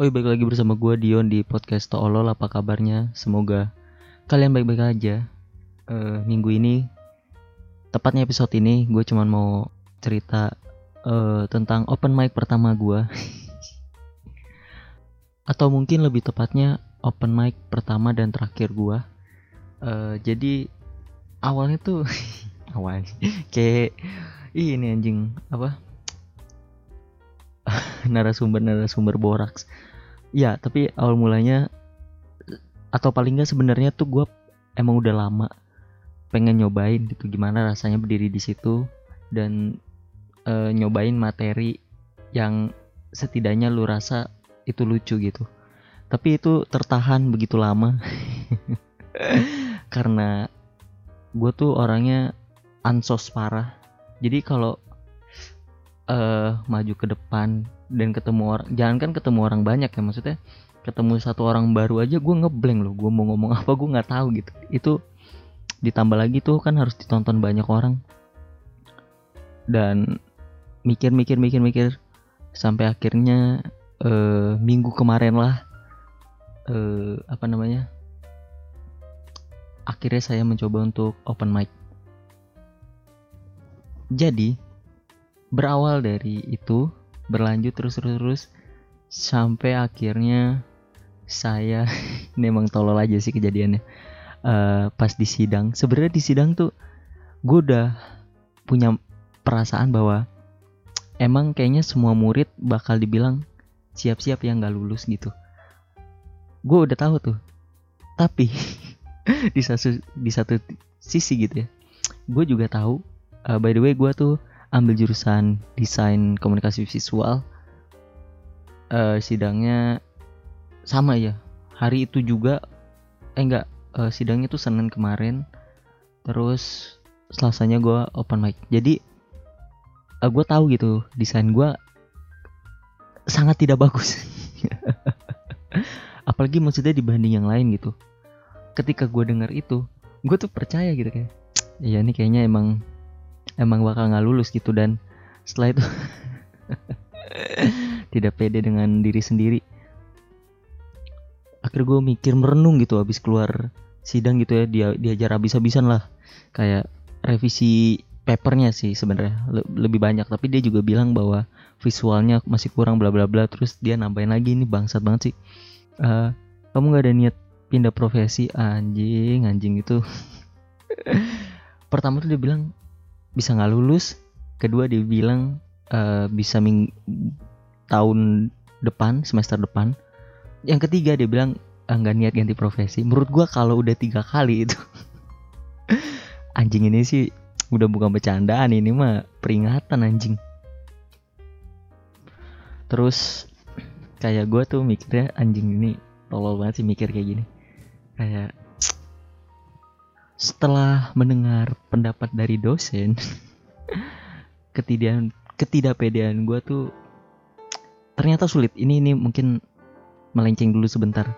Oh, balik lagi bersama gue Dion di podcast Tolol. Apa kabarnya? Semoga kalian baik-baik aja. Eh, minggu ini, tepatnya episode ini, gue cuman mau cerita eh, tentang open mic pertama gue. Atau mungkin lebih tepatnya open mic pertama dan terakhir gue. Eh, jadi awalnya tuh awal kayak ini anjing apa narasumber narasumber boraks. Ya tapi awal mulanya atau paling nggak sebenarnya tuh gue emang udah lama pengen nyobain gitu gimana rasanya berdiri di situ dan eh, nyobain materi yang setidaknya lu rasa itu lucu gitu. Tapi itu tertahan begitu lama karena gue tuh orangnya ansos parah. Jadi kalau eh maju ke depan dan ketemu orang jangan kan ketemu orang banyak ya maksudnya ketemu satu orang baru aja gue ngeblank loh gue mau ngomong apa gue nggak tahu gitu. Itu ditambah lagi tuh kan harus ditonton banyak orang. Dan mikir mikir mikir mikir sampai akhirnya eh, minggu kemarin lah eh, apa namanya akhirnya saya mencoba untuk open mic. Jadi berawal dari itu berlanjut terus terus terus sampai akhirnya saya ini emang tolol aja sih kejadiannya Eh, pas di sidang. Sebenarnya di sidang tuh gue udah punya perasaan bahwa emang kayaknya semua murid bakal dibilang siap-siap yang nggak lulus gitu. Gue udah tahu tuh. Tapi di satu di satu sisi gitu ya gue juga tahu eh, by the way gue tuh ambil jurusan desain komunikasi visual Eh, sidangnya sama ya. Hari itu juga eh enggak eh, sidangnya tuh senin kemarin. Terus selasanya gue open mic. Jadi eh, gue tahu gitu desain gue sangat tidak bagus. Apalagi maksudnya dibanding yang lain gitu. Ketika gue dengar itu gue tuh percaya gitu kayak iya ini kayaknya emang emang bakal nggak lulus gitu dan. Setelah itu tidak pede dengan diri sendiri. Akhirnya gue mikir merenung gitu habis keluar sidang gitu ya dia diajar habis-habisan lah. Kayak revisi papernya sih sebenarnya Le- lebih banyak. Tapi dia juga bilang bahwa visualnya masih kurang bla bla bla. Terus dia nambahin lagi ini bangsat banget sih. Eh, kamu nggak ada niat pindah profesi? Anjing anjing itu. Pertama tuh dia bilang bisa nggak lulus kedua dia bilang eh, bisa ming tahun depan semester depan. Yang ketiga dia bilang "Ah, nggak niat ganti profesi. Menurut gua kalau udah tiga kali itu anjing ini sih udah bukan bercandaan ini mah peringatan anjing. Terus kayak gua tuh mikirnya anjing ini tolol banget sih mikir kayak gini. Kayak setelah mendengar pendapat dari dosen ketidakan ketidakpedean gue tuh ternyata sulit. Ini ini mungkin melenceng dulu sebentar.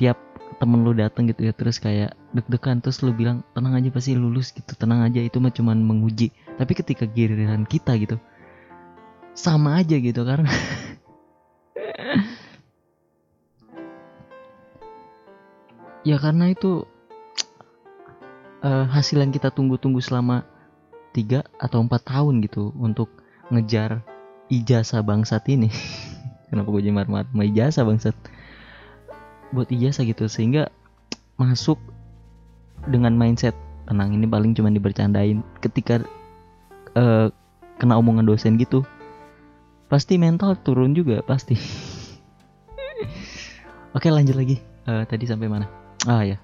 Tiap temen lu dateng gitu ya terus kayak deg-degan terus lu bilang tenang aja pasti lulus gitu. Tenang aja itu mah cuman menguji. Tapi ketika giliran kita gitu sama aja gitu karena ya karena itu eh, hasil yang kita tunggu-tunggu selama tiga atau empat tahun gitu untuk ngejar ijazah bangsat ini. Kenapa gue jadi marah sama ijazah bangsat. Buat ijazah gitu sehingga masuk dengan mindset tenang ini paling cuma dibercandain. Ketika eh, kena omongan dosen gitu pasti mental turun juga pasti. Oke lanjut lagi. Eh, tadi sampai mana? Ah ya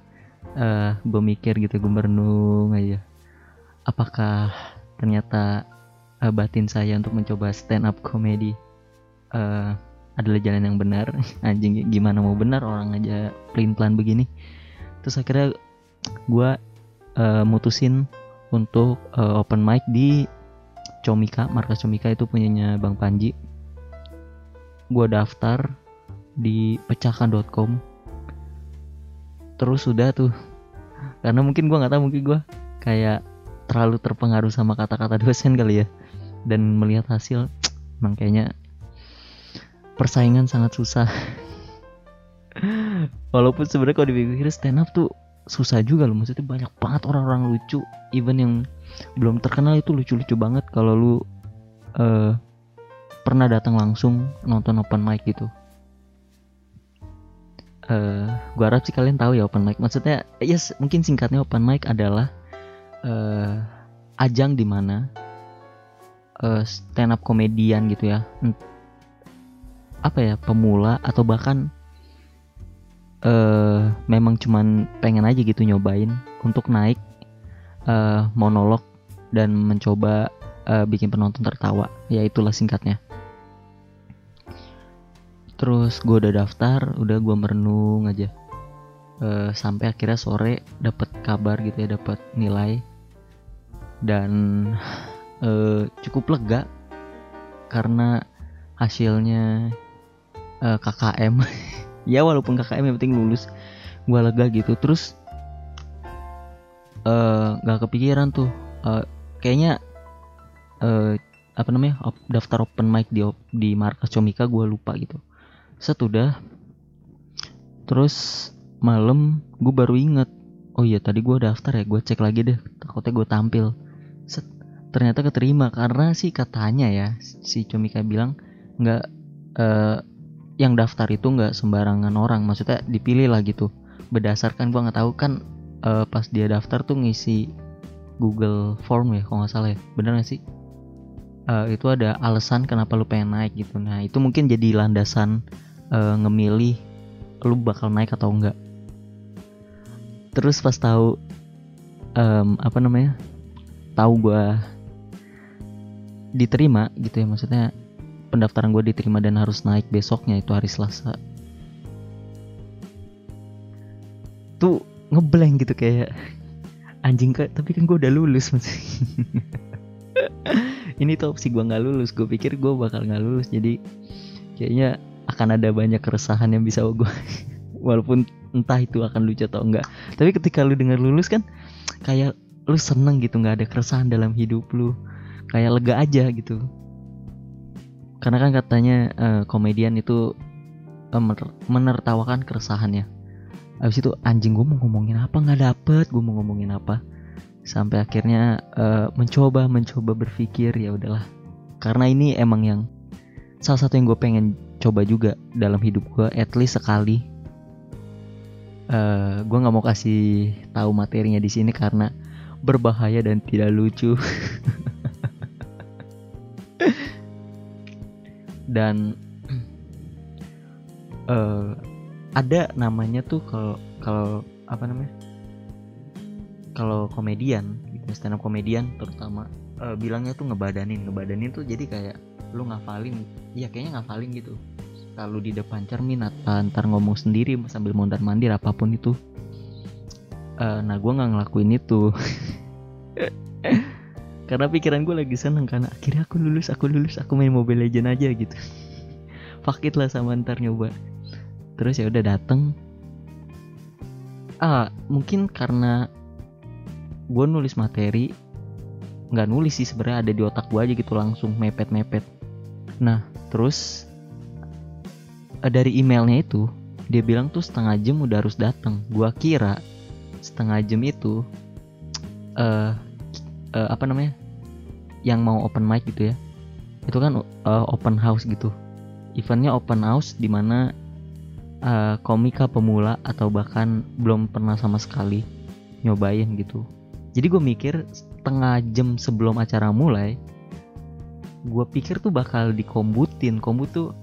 eh gue gitu gue merenung aja. Apakah ternyata eh, batin saya untuk mencoba stand up comedy eh, adalah jalan yang benar? Anjing gimana mau benar orang aja plain plan begini? Terus akhirnya gue eh, mutusin untuk eh, open mic di Comika. Markas Comika itu punyanya Bang Panji. Gue daftar di pecahkan.com terus sudah tuh. Karena mungkin gua nggak tahu mungkin gua kayak terlalu terpengaruh sama kata-kata dosen kali ya. Dan melihat hasil emang kayaknya persaingan sangat susah. Walaupun sebenarnya kalau dipikir stand up tuh susah juga loh. Maksudnya banyak banget orang-orang lucu. Even yang belum terkenal itu lucu-lucu banget. Kalau lu uh, pernah datang langsung nonton open mic gitu uh, gua harap sih kalian tahu ya open mic. Maksudnya yes mungkin singkatnya open mic adalah uh, ajang di mana uh, stand up komedian gitu ya. Apa ya pemula atau bahkan uh, memang cuman pengen aja gitu nyobain untuk naik uh, monolog dan mencoba uh, bikin penonton tertawa. Ya itulah singkatnya terus gue udah daftar udah gue merenung aja. Uh, sampai akhirnya sore dapat kabar gitu ya dapat nilai. Dan uh, cukup lega karena hasilnya uh, KKM ya walaupun KKM yang penting lulus gue lega gitu. Terus nggak uh, kepikiran tuh. Uh, kayaknya uh, apa namanya daftar open mic di di markas Comika gue lupa gitu set udah. Terus malam gue baru inget oh iya tadi gue daftar ya gue cek lagi deh. Takutnya gue tampil. Set ternyata keterima karena sih katanya ya si Comika bilang nggak uh, yang daftar itu nggak sembarangan orang. Maksudnya dipilih lah gitu. Berdasarkan gue nggak tahu kan uh, pas dia daftar tuh ngisi Google Form ya kalau nggak salah ya. Bener gak sih? Uh, itu ada alasan kenapa lu pengen naik gitu. Nah itu mungkin jadi landasan uh, ngemilih lu bakal naik atau enggak. Terus pas tahu um, apa namanya tahu gue diterima gitu ya maksudnya pendaftaran gue diterima dan harus naik besoknya itu hari Selasa. Tuh ngeblank gitu kayak anjing kak tapi kan gue udah lulus maksudnya ini tuh opsi gue nggak lulus gue pikir gue bakal nggak lulus jadi kayaknya akan ada banyak keresahan yang bisa gue walaupun entah itu akan lucu atau enggak. Tapi ketika lu dengar lulus kan kayak lu seneng gitu nggak ada keresahan dalam hidup lu. Kayak lega aja gitu. Karena kan katanya uh, komedian itu uh, menertawakan keresahannya. Abis itu anjing gue mau ngomongin apa? Nggak dapet gue mau ngomongin apa? Sampai akhirnya uh, mencoba mencoba berpikir ya udahlah. Karena ini emang yang salah satu yang gue pengen coba juga dalam hidup gue at least sekali. Uh, eh, gue nggak mau kasih tahu materinya di sini karena berbahaya dan tidak lucu. Dan uh, ada namanya tuh kalau kalau apa namanya? Kalau komedian gitu stand up komedian terutama uh, bilangnya tuh ngebadanin. Ngebadanin tuh jadi kayak lu ngafalin iya kayaknya ngafalin gitu kalau di depan cermin atau ntar ngomong sendiri sambil mondar mandir apa pun itu. Uh, nah gue nggak ngelakuin itu. Karena pikiran gue lagi seneng karena akhirnya aku lulus aku lulus aku main Mobile Legend aja gitu. Fakit lah sama ntar nyoba. Terus ya udah dateng. Ah mungkin karena gue nulis materi nggak nulis sih sebenarnya ada di otak gue aja gitu langsung mepet mepet Nah, terus dari emailnya itu dia bilang tuh setengah jam udah harus datang. Gua kira setengah jam itu uh, uh, apa namanya? Yang mau open mic gitu ya. Itu kan uh, open house gitu. Eventnya open house di mana uh, komika pemula atau bahkan belum pernah sama sekali nyobain gitu. Jadi gue mikir setengah jam sebelum acara mulai gue pikir tuh bakal dikombutin kombut tuh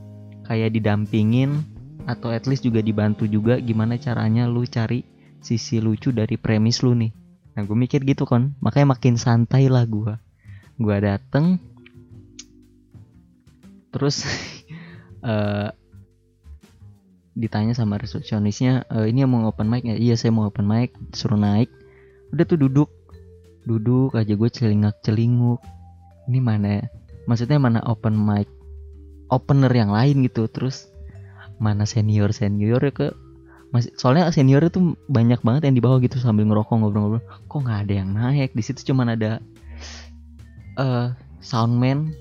kayak didampingin atau at least juga dibantu juga gimana caranya lu cari sisi lucu dari premis lu nih. Nah gue mikir gitu kan makanya makin santai lah gue gue dateng terus uh, ditanya sama resepsionisnya e, ini yang mau open mic ya iya saya mau open mic. Suruh naik. Udah tuh duduk. Duduk aja gue celingak celinguk ini mana ya? Maksudnya mana open mic opener yang lain gitu. Terus mana senior senior ya ke masih soalnya senior itu banyak banget yang di bawah gitu sambil ngerokok ngobrol-ngobrol. Kok nggak ada yang naik? Di situ cuman ada uh, soundman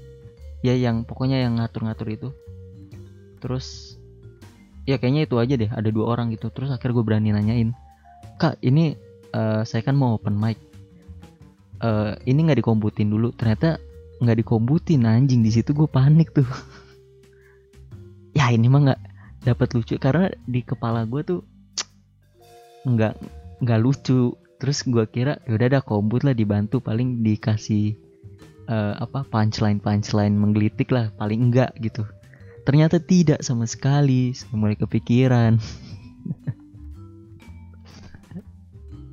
ya yang pokoknya yang ngatur-ngatur itu. Terus ya kayaknya itu aja deh ada dua orang gitu. Terus akhirnya gue berani nanyain kak ini uh, saya kan mau open mic. Uh, ini nggak dikomputin dulu. Ternyata nggak dikomputin anjing. Di situ gue panik tuh ya ini mah nggak dapat lucu. Karena di kepala gue tuh nggak nggak lucu. Terus gue kira yaudah ada kombut lah dibantu. Paling dikasih uh, apa punchline punchline menggelitik lah. Paling enggak gitu. Ternyata tidak sama sekali. Saya mulai kepikiran.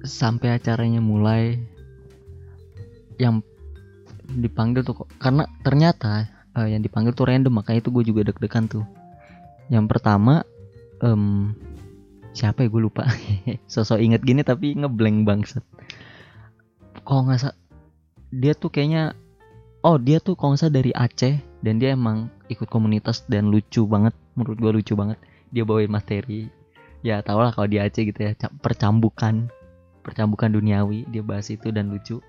Sampai acaranya mulai yang dipanggil tuh karena ternyata uh, yang dipanggil tuh random. Makanya itu gue juga deg-degan tuh yang pertama um, siapa ya? Gue lupa. Sosok inget gini tapi ngeblank bangsat. Kok nggak dia tuh kayaknya oh dia tuh kalau dari Aceh dan dia emang ikut komunitas dan lucu banget. Menurut gue lucu banget. Dia bawain materi. Ya tau lah kalau di Aceh gitu ya percambukan percambukan duniawi. Dia bahas itu dan lucu.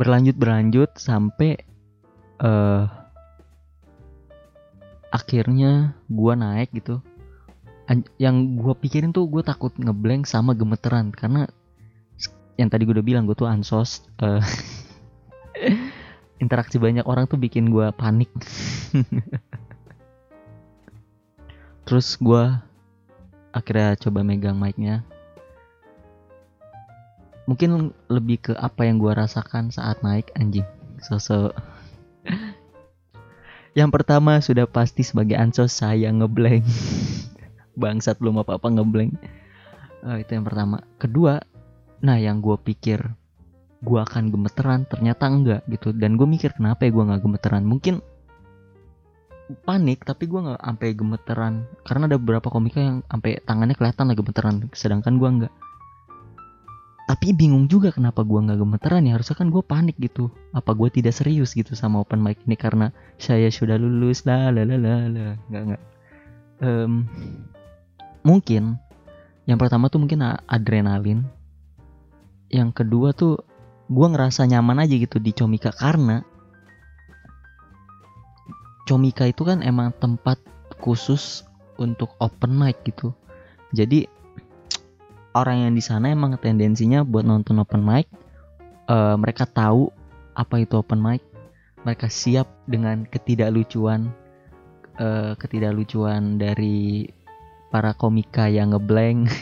Berlanjut berlanjut sampai uh, akhirnya gue naik gitu. Yang gue pikirin tuh gue takut ngeblank sama gemeteran karena yang tadi gue udah bilang gue tuh ansos uh, interaksi banyak orang tuh bikin gue panik. Terus gue akhirnya coba megang mic-nya. Mungkin lebih ke apa yang gue rasakan saat naik anjing. Sosok yang pertama sudah pasti sebagai ansos saya ngeblank. Bangsat belum apa-apa ngeblank. Uh, itu yang pertama. Kedua nah yang gue pikir gue akan gemeteran ternyata enggak gitu. Dan gue mikir kenapa ya gue nggak gemeteran? Mungkin panik tapi gue nggak sampai gemeteran. Karena ada beberapa komika yang sampai tangannya kelihatan lagi gemeteran sedangkan gue enggak tapi bingung juga kenapa gue nggak gemeteran ya. Harusnya kan gue panik gitu. Apa gue tidak serius gitu sama open mic ini karena saya sudah lulus lah lah lah lah nggak nggak. Um, mungkin yang pertama tuh mungkin adrenalin. Yang kedua tuh gue ngerasa nyaman aja gitu di Comika karena Comika itu kan emang tempat khusus untuk open mic gitu. Jadi orang yang di sana emang tendensinya buat nonton open mic. Uh, mereka tahu apa itu open mic. Mereka siap dengan ketidaklucuan uh, ketidaklucuan dari para komika yang ngeblank.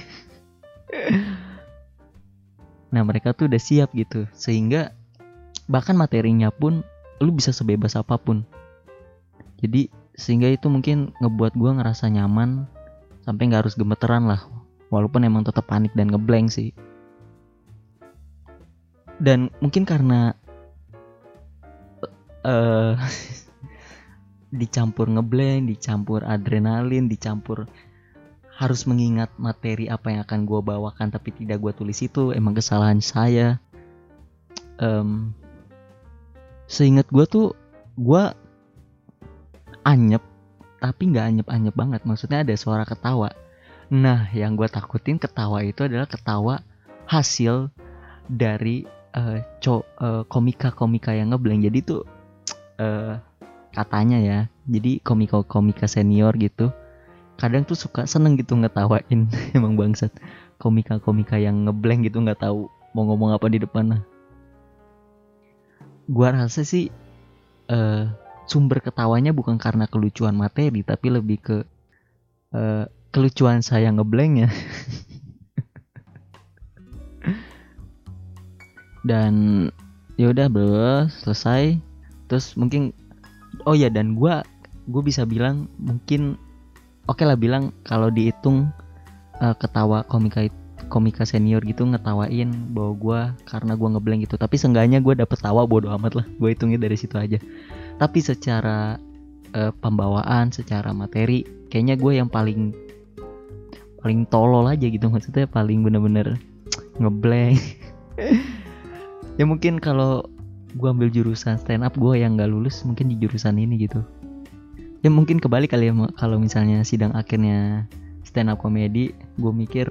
Nah mereka tuh udah siap gitu sehingga bahkan materinya pun lu bisa sebebas apa pun. Jadi sehingga itu mungkin ngebuat gue ngerasa nyaman sampai nggak harus gemeteran lah walaupun emang tetap panik dan ngeblank sih. Dan mungkin karena uh, dicampur ngeblank, dicampur adrenalin, dicampur harus mengingat materi apa yang akan gue bawakan tapi tidak gue tulis itu emang kesalahan saya. Um, seingat gue tuh gue anyep tapi nggak anyep-anyep banget. Maksudnya ada suara ketawa nah yang gue takutin ketawa itu adalah ketawa hasil dari uh, uh, komika-komika yang ngeblank jadi tuh uh, katanya ya jadi komika-komika senior gitu kadang tuh suka seneng gitu ngetawain. Emang bangsat. Komika-komika yang ngeblank gitu nggak tahu mau ngomong apa di depan nah gua rasa sih uh, sumber ketawanya bukan karena kelucuan materi tapi lebih ke uh, kelucuan saya ngeblanknya dan ya udah selesai. Terus mungkin oh ya dan gua gue bisa bilang mungkin oke okay lah bilang kalau dihitung uh, ketawa komika komika senior gitu ngetawain bahwa gue karena gue ngeblank gitu. Tapi seenggaknya gue dapet tawa bodo amat lah. Gue hitungnya dari situ aja. Tapi secara uh, pembawaan secara materi kayaknya gue yang paling paling tolol aja gitu maksudnya paling bener-bener ngeblank ya mungkin kalau gue ambil jurusan stand up gue yang gak lulus mungkin di jurusan ini gitu. Ya mungkin kebalik kali ya kalau misalnya sidang akhirnya stand up comedy gue mikir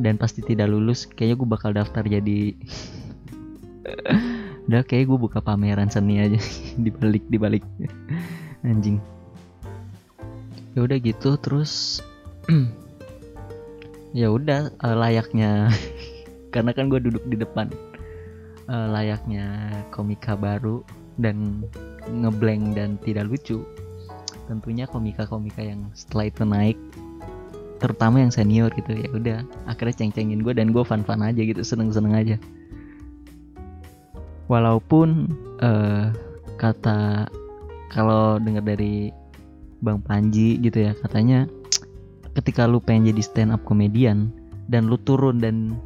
dan pasti tidak lulus kayaknya gue bakal daftar jadi udah kayak gue buka pameran seni aja dibalik dibalik anjing. Ya udah gitu terus ya udah uh, layaknya karena kan gue duduk di depan. Uh, layaknya komika baru dan ngeblank dan tidak lucu. Tentunya komika-komika yang setelah itu naik terutama yang senior gitu ya udah akhirnya ceng-cengin gue dan gue fun-fun aja gitu seneng-seneng aja. Walaupun uh, kata kalau dengar dari Bang Panji gitu ya katanya ketika lu pengen jadi stand up komedian dan lu turun dan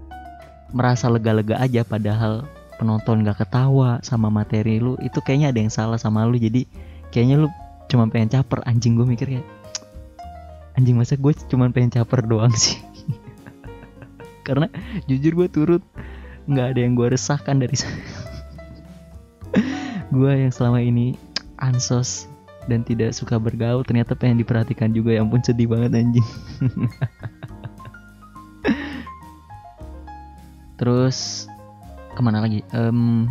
merasa lega-lega aja padahal penonton gak ketawa sama materi lu itu kayaknya ada yang salah sama lu. Jadi kayaknya lu cuma pengen caper. Anjing gue mikir kayak anjing masa gue cuma pengen caper doang sih? Karena jujur gue turut nggak ada yang gue resahkan dari gue yang selama ini ansos dan tidak suka bergaul ternyata pengen diperhatikan juga. Ya ampun sedih banget anjing. Terus ke mana lagi? Um,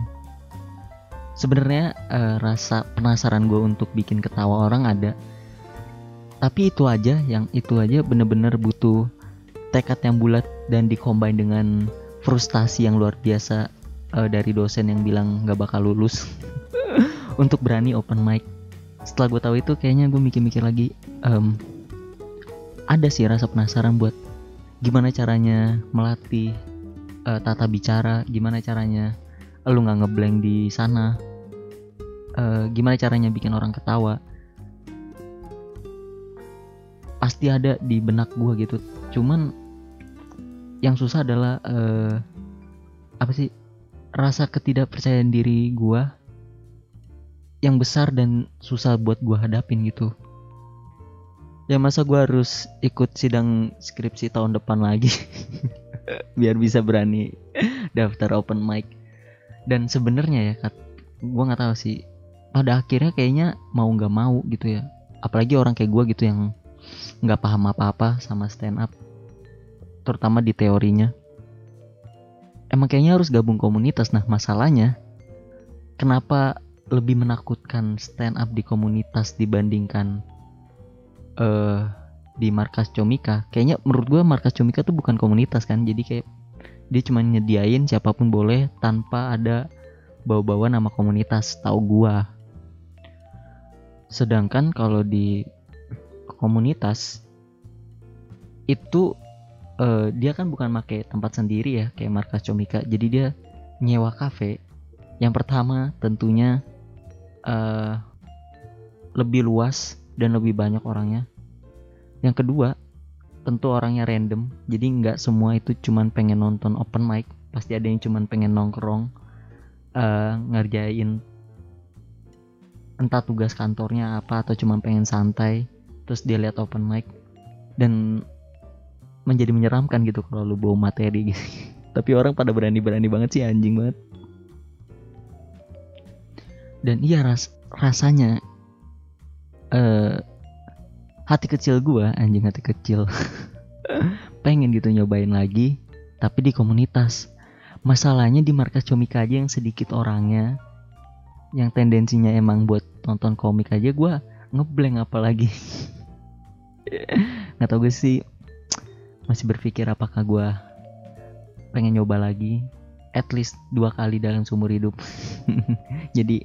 sebenarnya uh, rasa penasaran gue untuk bikin ketawa orang ada. Tapi itu aja yang itu aja bener-bener butuh tekad yang bulat dan dikombin dengan frustasi yang luar biasa uh, dari dosen yang bilang gak bakal lulus. Untuk berani open mic setelah gue tahu itu kayaknya gue mikir-mikir lagi um, ada sih rasa penasaran buat gimana caranya melatih uh, tata bicara gimana caranya lu nggak ngeblank di sana uh, gimana caranya bikin orang ketawa. Pasti ada di benak gue gitu. Cuman yang susah adalah uh, apa sih rasa ketidakpercayaan diri gue yang besar dan susah buat gue hadapin gitu. Ya masa gue harus ikut sidang skripsi tahun depan lagi? Biar bisa berani daftar open mic. Dan sebenarnya ya gue nggak tahu sih. Pada akhirnya kayaknya mau nggak mau gitu ya. Apalagi orang kayak gue gitu yang nggak paham apa-apa sama stand up terutama di teorinya. Emang kayaknya harus gabung komunitas. Nah masalahnya kenapa lebih menakutkan stand up di komunitas dibandingkan uh, di markas Comika. Kayaknya menurut gue markas Comika tuh bukan komunitas kan? Jadi kayak dia cuma nyediain siapa pun boleh tanpa ada bawa-bawa nama komunitas tahu gue sedangkan kalau di komunitas itu uh, dia kan bukan pakai tempat sendiri ya kayak markas Comika. Jadi dia nyewa kafe. Yang pertama tentunya uh, lebih luas dan lebih banyak orangnya. Yang kedua tentu orangnya random. Jadi nggak semua itu cuman pengen nonton open mic. Pasti ada yang cuman pengen nongkrong uh, ngerjain entah tugas kantornya apa atau cuma pengen santai terus dia lihat open mic dan menjadi menyeramkan gitu kalau lu bawa materi gitu. Tapi orang pada berani-berani banget sih anjing banget dan iya ras rasanya uh, hati kecil gue anjing hati kecil pengen gitu nyobain lagi tapi di komunitas. Masalahnya di markas komik aja yang sedikit orangnya yang tendensinya emang buat nonton komik aja gue ngeblank apalagi. Nggak tau gue sih masih berpikir apakah gue pengen nyoba lagi at least dua kali dalam seumur hidup. Jadi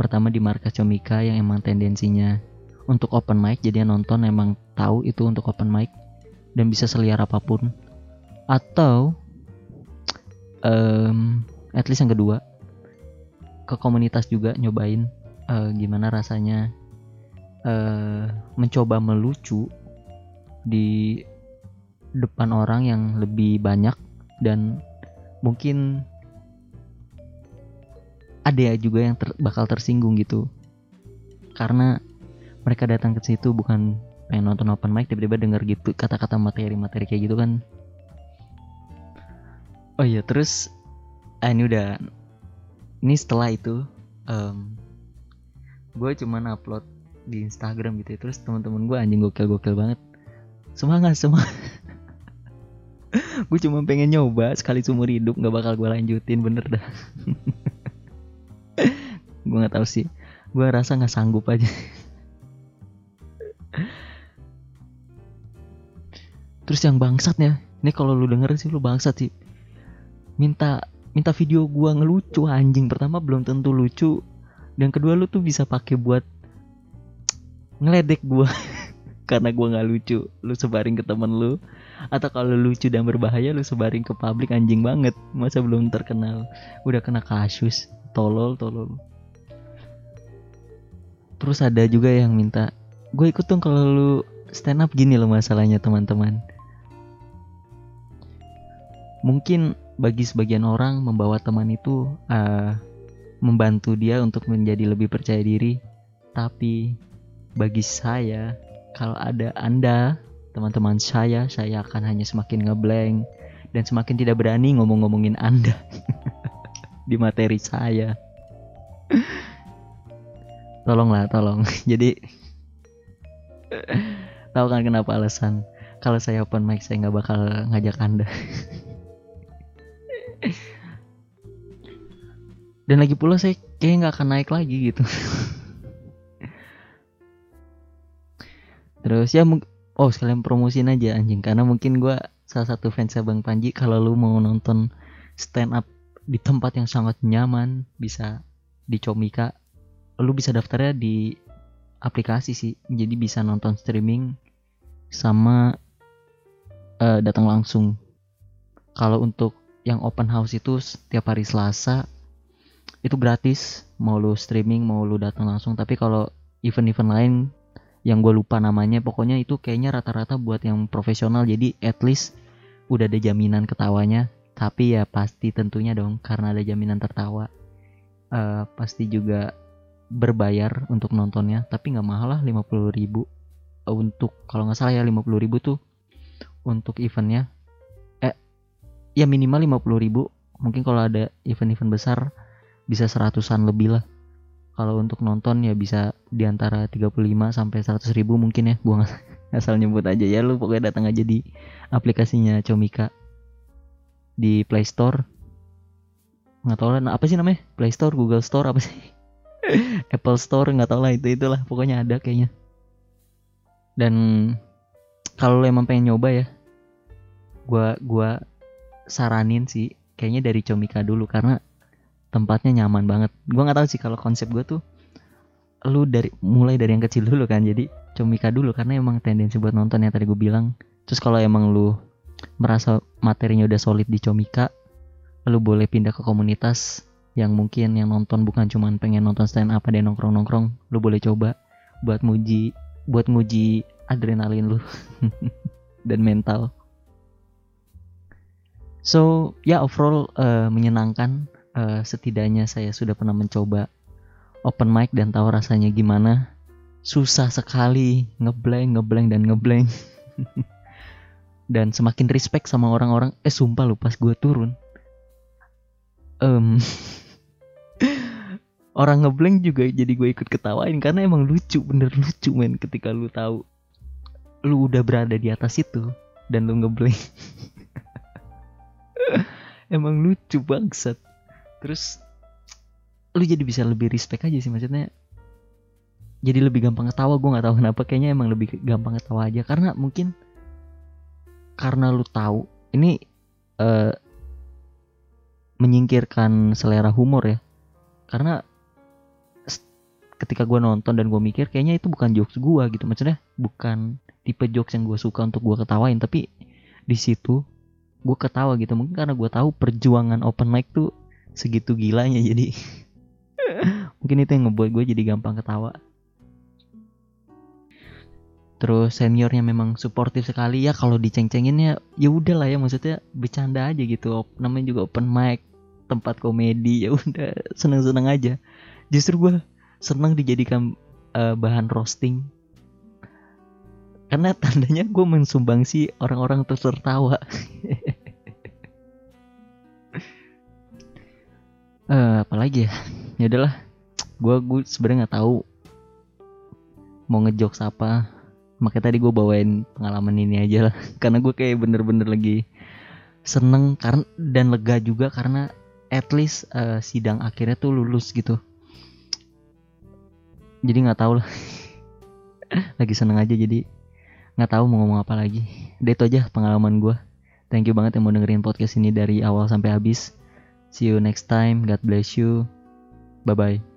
pertama di markas Comika yang emang tendensinya untuk open mic jadi yang nonton emang tahu itu untuk open mic dan bisa seliar apa pun. Atau um, at least yang kedua ke komunitas juga nyobain uh, gimana rasanya uh, mencoba melucu di depan orang yang lebih banyak dan mungkin ada juga yang ter, bakal tersinggung gitu. Karena mereka datang ke situ bukan pengen nonton open mic tiba-tiba denger gitu kata-kata materi-materi kayak gitu kan. Oh iya terus ah, ini udah ini setelah itu um, gue cuman upload di Instagram gitu ya. terus teman-teman gue anjing gokil-gokil banget. Semangat semangat gue cuma pengen nyoba sekali seumur hidup nggak bakal gue lanjutin bener dah gue nggak tahu sih. Gue rasa nggak sanggup aja. Terus yang bangsatnya ini kalau lu denger sih lu bangsat sih. Minta minta video gua ngelucu anjing. Pertama belum tentu lucu. Dan kedua lu tuh bisa pakai buat ngeledek gua. Karena gua nggak lucu lu sebaring ke temen lu. Atau kalau lucu dan berbahaya lu sebaring ke publik anjing banget. Masa belum terkenal. Udah kena kasus. Tolol tolol terus ada juga yang minta gue ikut dong kalau lu stand up. Gini loh masalahnya teman-teman. Mungkin bagi sebagian orang membawa teman itu uh, membantu dia untuk menjadi lebih percaya diri. Tapi bagi saya kalau ada anda teman-teman saya saya akan hanya semakin ngeblank dan semakin tidak berani ngomong-ngomongin anda di materi saya tolonglah tolong. Jadi tahu kan kenapa alasan kalau saya open mic saya nggak bakal ngajak anda. Dan lagi pula saya kayak nggak akan naik lagi gitu. Terus ya oh sekalian promosiin aja anjing. Karena mungkin gue salah satu fans Bang Panji kalau lu mau nonton stand up di tempat yang sangat nyaman bisa di Comika lu bisa daftarnya di aplikasi sih. Jadi bisa nonton streaming sama uh, datang langsung. Kalau untuk yang open house itu setiap hari Selasa itu gratis. Mau lu streaming mau lu datang langsung. Tapi kalau event-event lain yang gue lupa namanya pokoknya itu kayaknya rata-rata buat yang profesional. Jadi at least udah ada jaminan ketawanya. Tapi ya pasti tentunya dong karena ada jaminan tertawa. Uh, pasti juga berbayar untuk nontonnya tapi nggak mahal lah 50 ribu. Untuk kalau nggak salah ya 50 ribu tuh untuk eventnya. Ya minimal 50 ribu. Mungkin kalau ada event-event besar bisa seratusan lebih lah. Kalau untuk nonton ya bisa di antara 35 sampai 100 ribu mungkin ya. Gua asal nyebut aja ya lu pokoknya datang aja di aplikasinya Comika di Play Store. Nggak tahu lah apa sih namanya? Play Store Google Store apa sih Apple Store nggak tahu lah itu itulah pokoknya ada kayaknya dan kalau lo emang pengen nyoba ya gua gua saranin sih kayaknya dari Comika dulu karena tempatnya nyaman banget. Gua nggak tahu sih kalau konsep gue tuh lu dari mulai dari yang kecil dulu kan jadi Comika dulu karena emang tendensi buat nonton ya tadi gue bilang. Terus kalau emang lu merasa materinya udah solid di Comika, lu boleh pindah ke komunitas yang mungkin yang nonton bukan cuma pengen nonton stand up ada nongkrong-nongkrong, lu boleh coba buat nguji buat nguji adrenalin lu dan mental. So ya overall uh, menyenangkan. Uh, setidaknya saya sudah pernah mencoba open mic dan tahu rasanya gimana. Susah sekali ngeblank, ngeblank dan ngeblank. dan semakin respect sama orang-orang. Eh sumpah lu pas gue turun. Um, orang ngeblank juga jadi gue ikut ketawain karena emang lucu bener lucu men ketika lu tahu lu udah berada di atas itu dan lu ngeblank emang lucu bangsat. Terus lu jadi bisa lebih respect aja sih maksudnya jadi lebih gampang ketawa. Gue nggak tahu kenapa kayaknya emang lebih gampang ketawa aja. Karena mungkin karena lu tahu ini uh, menyingkirkan selera humor ya. Karena ketika gue nonton dan gue mikir kayaknya itu bukan jokes gue gitu. Maksudnya bukan tipe jokes yang gue suka untuk gue ketawain tapi di situ gue ketawa gitu. Mungkin karena gue tahu perjuangan open mic tuh segitu gilanya jadi mungkin itu yang ngebuat gue jadi gampang ketawa. Terus seniornya memang suportif sekali. Ya kalau diceng-cengin ya ya udah lah ya maksudnya bercanda aja gitu. Namanya juga open mic tempat komedi ya udah seneng-seneng aja. Justru gue seneng dijadikan uh, bahan roasting. Karena tandanya gue mensumbang sih orang-orang tertawa. Uh, apalagi ya? Ya udahlah. Gue gue sebenarnya nggak tahu mau ngejokes apa. Makanya tadi gue bawain pengalaman ini aja lah. Karena gue kayak bener-bener lagi seneng karena dan lega juga karena at least uh, sidang akhirnya tuh lulus gitu jadi nggak tahu lah. Lagi seneng aja jadi nggak tahu mau ngomong apa lagi. Itu aja pengalaman gue thank you banget yang mau dengerin podcast ini dari awal sampai habis. See you next time. God bless you. Bye bye